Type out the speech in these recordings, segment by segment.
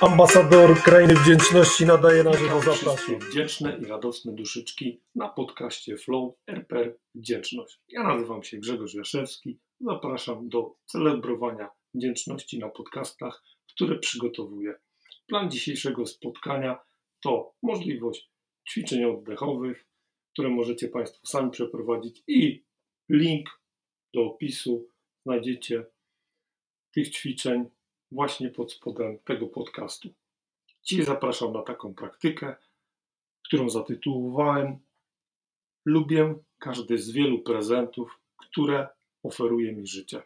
Ambasador Krainy Wdzięczności nadaje na żywo zapraszam. wdzięczne i radosne duszyczki na podcaście Flow RPR Wdzięczność. Ja nazywam się Grzegorz Jaszewski. Zapraszam do celebrowania wdzięczności na podcastach, które przygotowuję. Plan dzisiejszego spotkania to możliwość ćwiczeń oddechowych, które możecie Państwo sami przeprowadzić i link do opisu znajdziecie tych ćwiczeń właśnie pod spodem tego podcastu. Dziś zapraszam na taką praktykę, którą zatytułowałem Lubię każdy z wielu prezentów, które oferuje mi życie.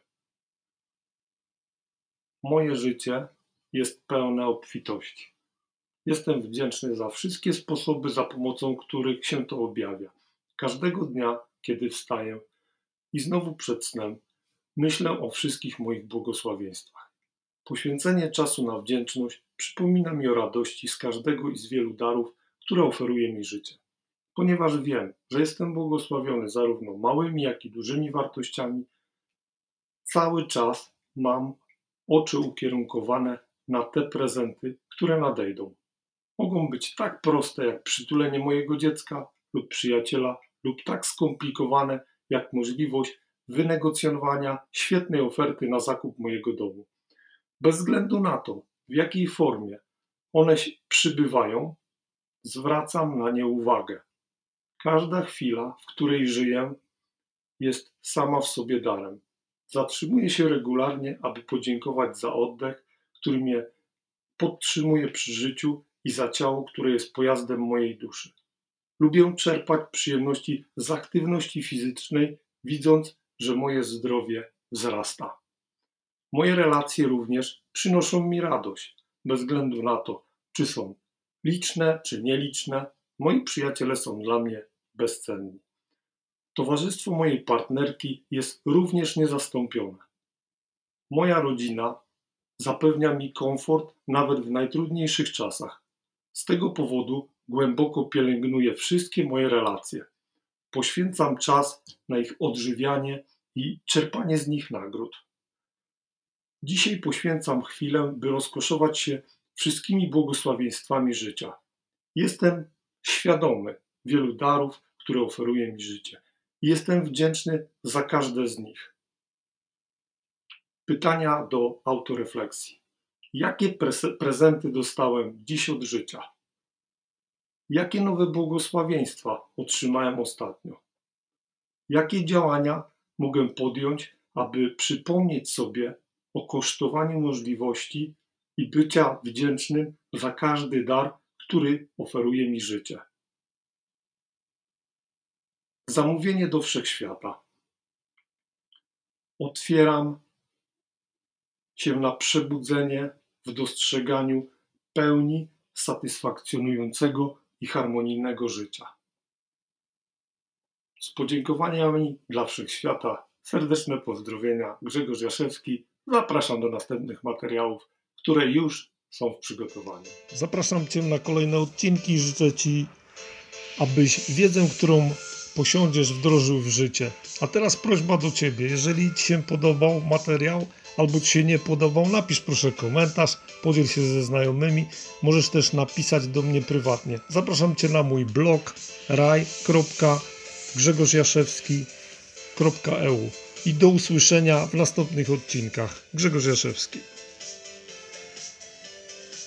Moje życie jest pełne obfitości. Jestem wdzięczny za wszystkie sposoby, za pomocą których się to objawia. Każdego dnia, kiedy wstaję i znowu przed snem, myślę o wszystkich moich błogosławieństwach. Poświęcenie czasu na wdzięczność przypomina mi o radości z każdego i z wielu darów, które oferuje mi życie. Ponieważ wiem, że jestem błogosławiony zarówno małymi, jak i dużymi wartościami, cały czas mam oczy ukierunkowane na te prezenty, które nadejdą. Mogą być tak proste jak przytulenie mojego dziecka lub przyjaciela, lub tak skomplikowane jak możliwość wynegocjonowania świetnej oferty na zakup mojego domu. Bez względu na to, w jakiej formie one przybywają, zwracam na nie uwagę. Każda chwila, w której żyję, jest sama w sobie darem. Zatrzymuję się regularnie, aby podziękować za oddech, który mnie podtrzymuje przy życiu i za ciało, które jest pojazdem mojej duszy. Lubię czerpać przyjemności z aktywności fizycznej, widząc, że moje zdrowie wzrasta. Moje relacje również przynoszą mi radość, bez względu na to, czy są liczne, czy nieliczne. Moi przyjaciele są dla mnie bezcenni. Towarzystwo mojej partnerki jest również niezastąpione. Moja rodzina zapewnia mi komfort nawet w najtrudniejszych czasach. Z tego powodu głęboko pielęgnuję wszystkie moje relacje. Poświęcam czas na ich odżywianie i czerpanie z nich nagród. Dzisiaj poświęcam chwilę, by rozkoszować się wszystkimi błogosławieństwami życia. Jestem świadomy wielu darów, które oferuje mi życie. Jestem wdzięczny za każde z nich. Pytania do autorefleksji. Jakie prezenty dostałem dziś od życia? Jakie nowe błogosławieństwa otrzymałem ostatnio? Jakie działania mogę podjąć, aby przypomnieć sobie o kosztowaniu możliwości i bycia wdzięcznym za każdy dar, który oferuje mi życie? Zamówienie do wszechświata. Otwieram się na przebudzenie w dostrzeganiu pełni satysfakcjonującego i harmonijnego życia. Z podziękowaniami dla wszechświata serdeczne pozdrowienia Grzegorz Jaszewski. Zapraszam do następnych materiałów, które już są w przygotowaniu. Zapraszam Cię na kolejne odcinki. Życzę Ci, abyś wiedzę, którą posiądziesz, wdrożył w życie. A teraz prośba do Ciebie. Jeżeli Ci się podobał materiał albo Ci się nie podobał, napisz proszę komentarz, podziel się ze znajomymi. Możesz też napisać do mnie prywatnie. Zapraszam Cię na mój blog raj.grzegorzjaszewski.eu i do usłyszenia w następnych odcinkach. Grzegorz Jaszewski.